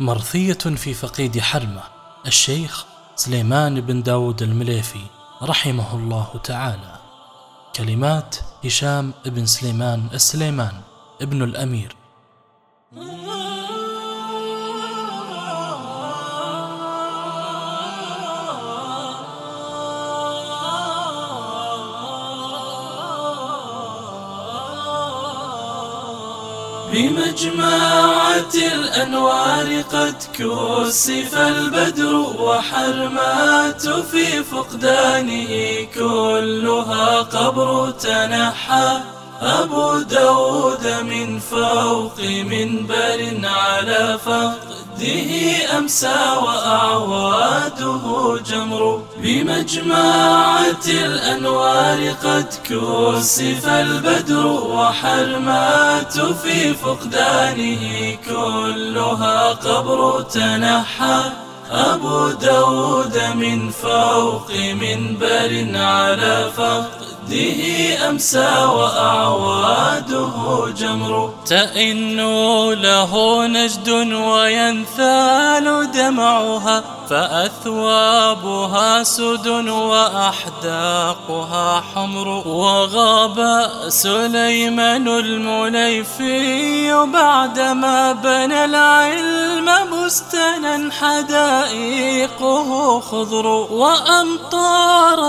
مرثية في فقيد حرمة الشيخ سليمان بن داود المليفي رحمه الله تعالى. كلمات هشام بن سليمان السليمان ابن الأمير. بمجمعة الأنوار قد كسف البدر وحرمات في فقدانه كلها قبر تنحى أبو داود من فوق منبر على فقده أمسى جمر بمجمعة الأنوار قد كسف البدر وحرمات في فقدانه كلها قبر تنحى. أبو داود من فوق منبر على فقده بحده أمسى وأعواده جمر. تئن له نجد وينثال دمعها فأثوابها سد وأحداقها حمر. وغاب سليمان المليفي بعدما بنى العلم بستنا حدائقه خضر. وأمطار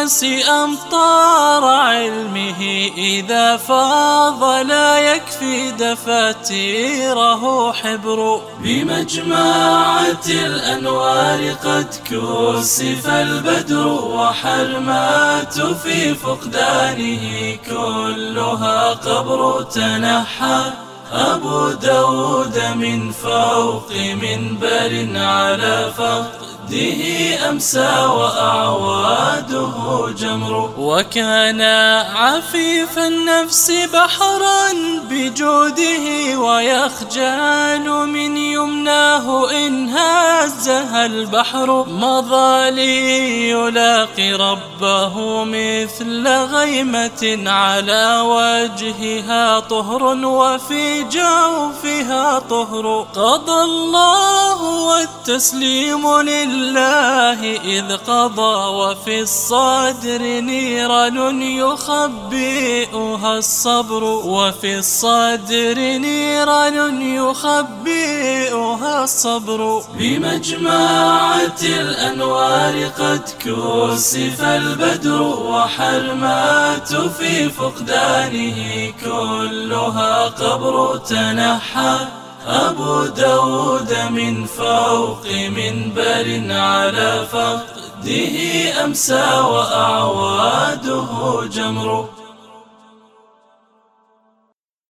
الناس أمطار علمه إذا فاض لا يكفي دفاتيره حبر. بمجمعة الأنوار قد كسف البدر وحرمات في فقدانه كلها قبر. تنحى أبو داود من فوق منبر على فقده أمسى وأعواده جمر وكان عفيف النفس بحرا بجوده ويخجل من يمناه إن هزها البحر مضى لي يلاقي ربه مثل غيمة على وجهها طهر وفي جوفها طهر قضى الله والتسليم لله إذ قضى وفي الصدر نيران يخبئها الصبر وفي الصدر نيران يخبئها الصبر. بمجمعة الأنوار قد كسف البدر وحرمات في فقدانه كلها قبر تنحى. أبو داود من فوق منبر على فقده أمسى وأعواده جمر.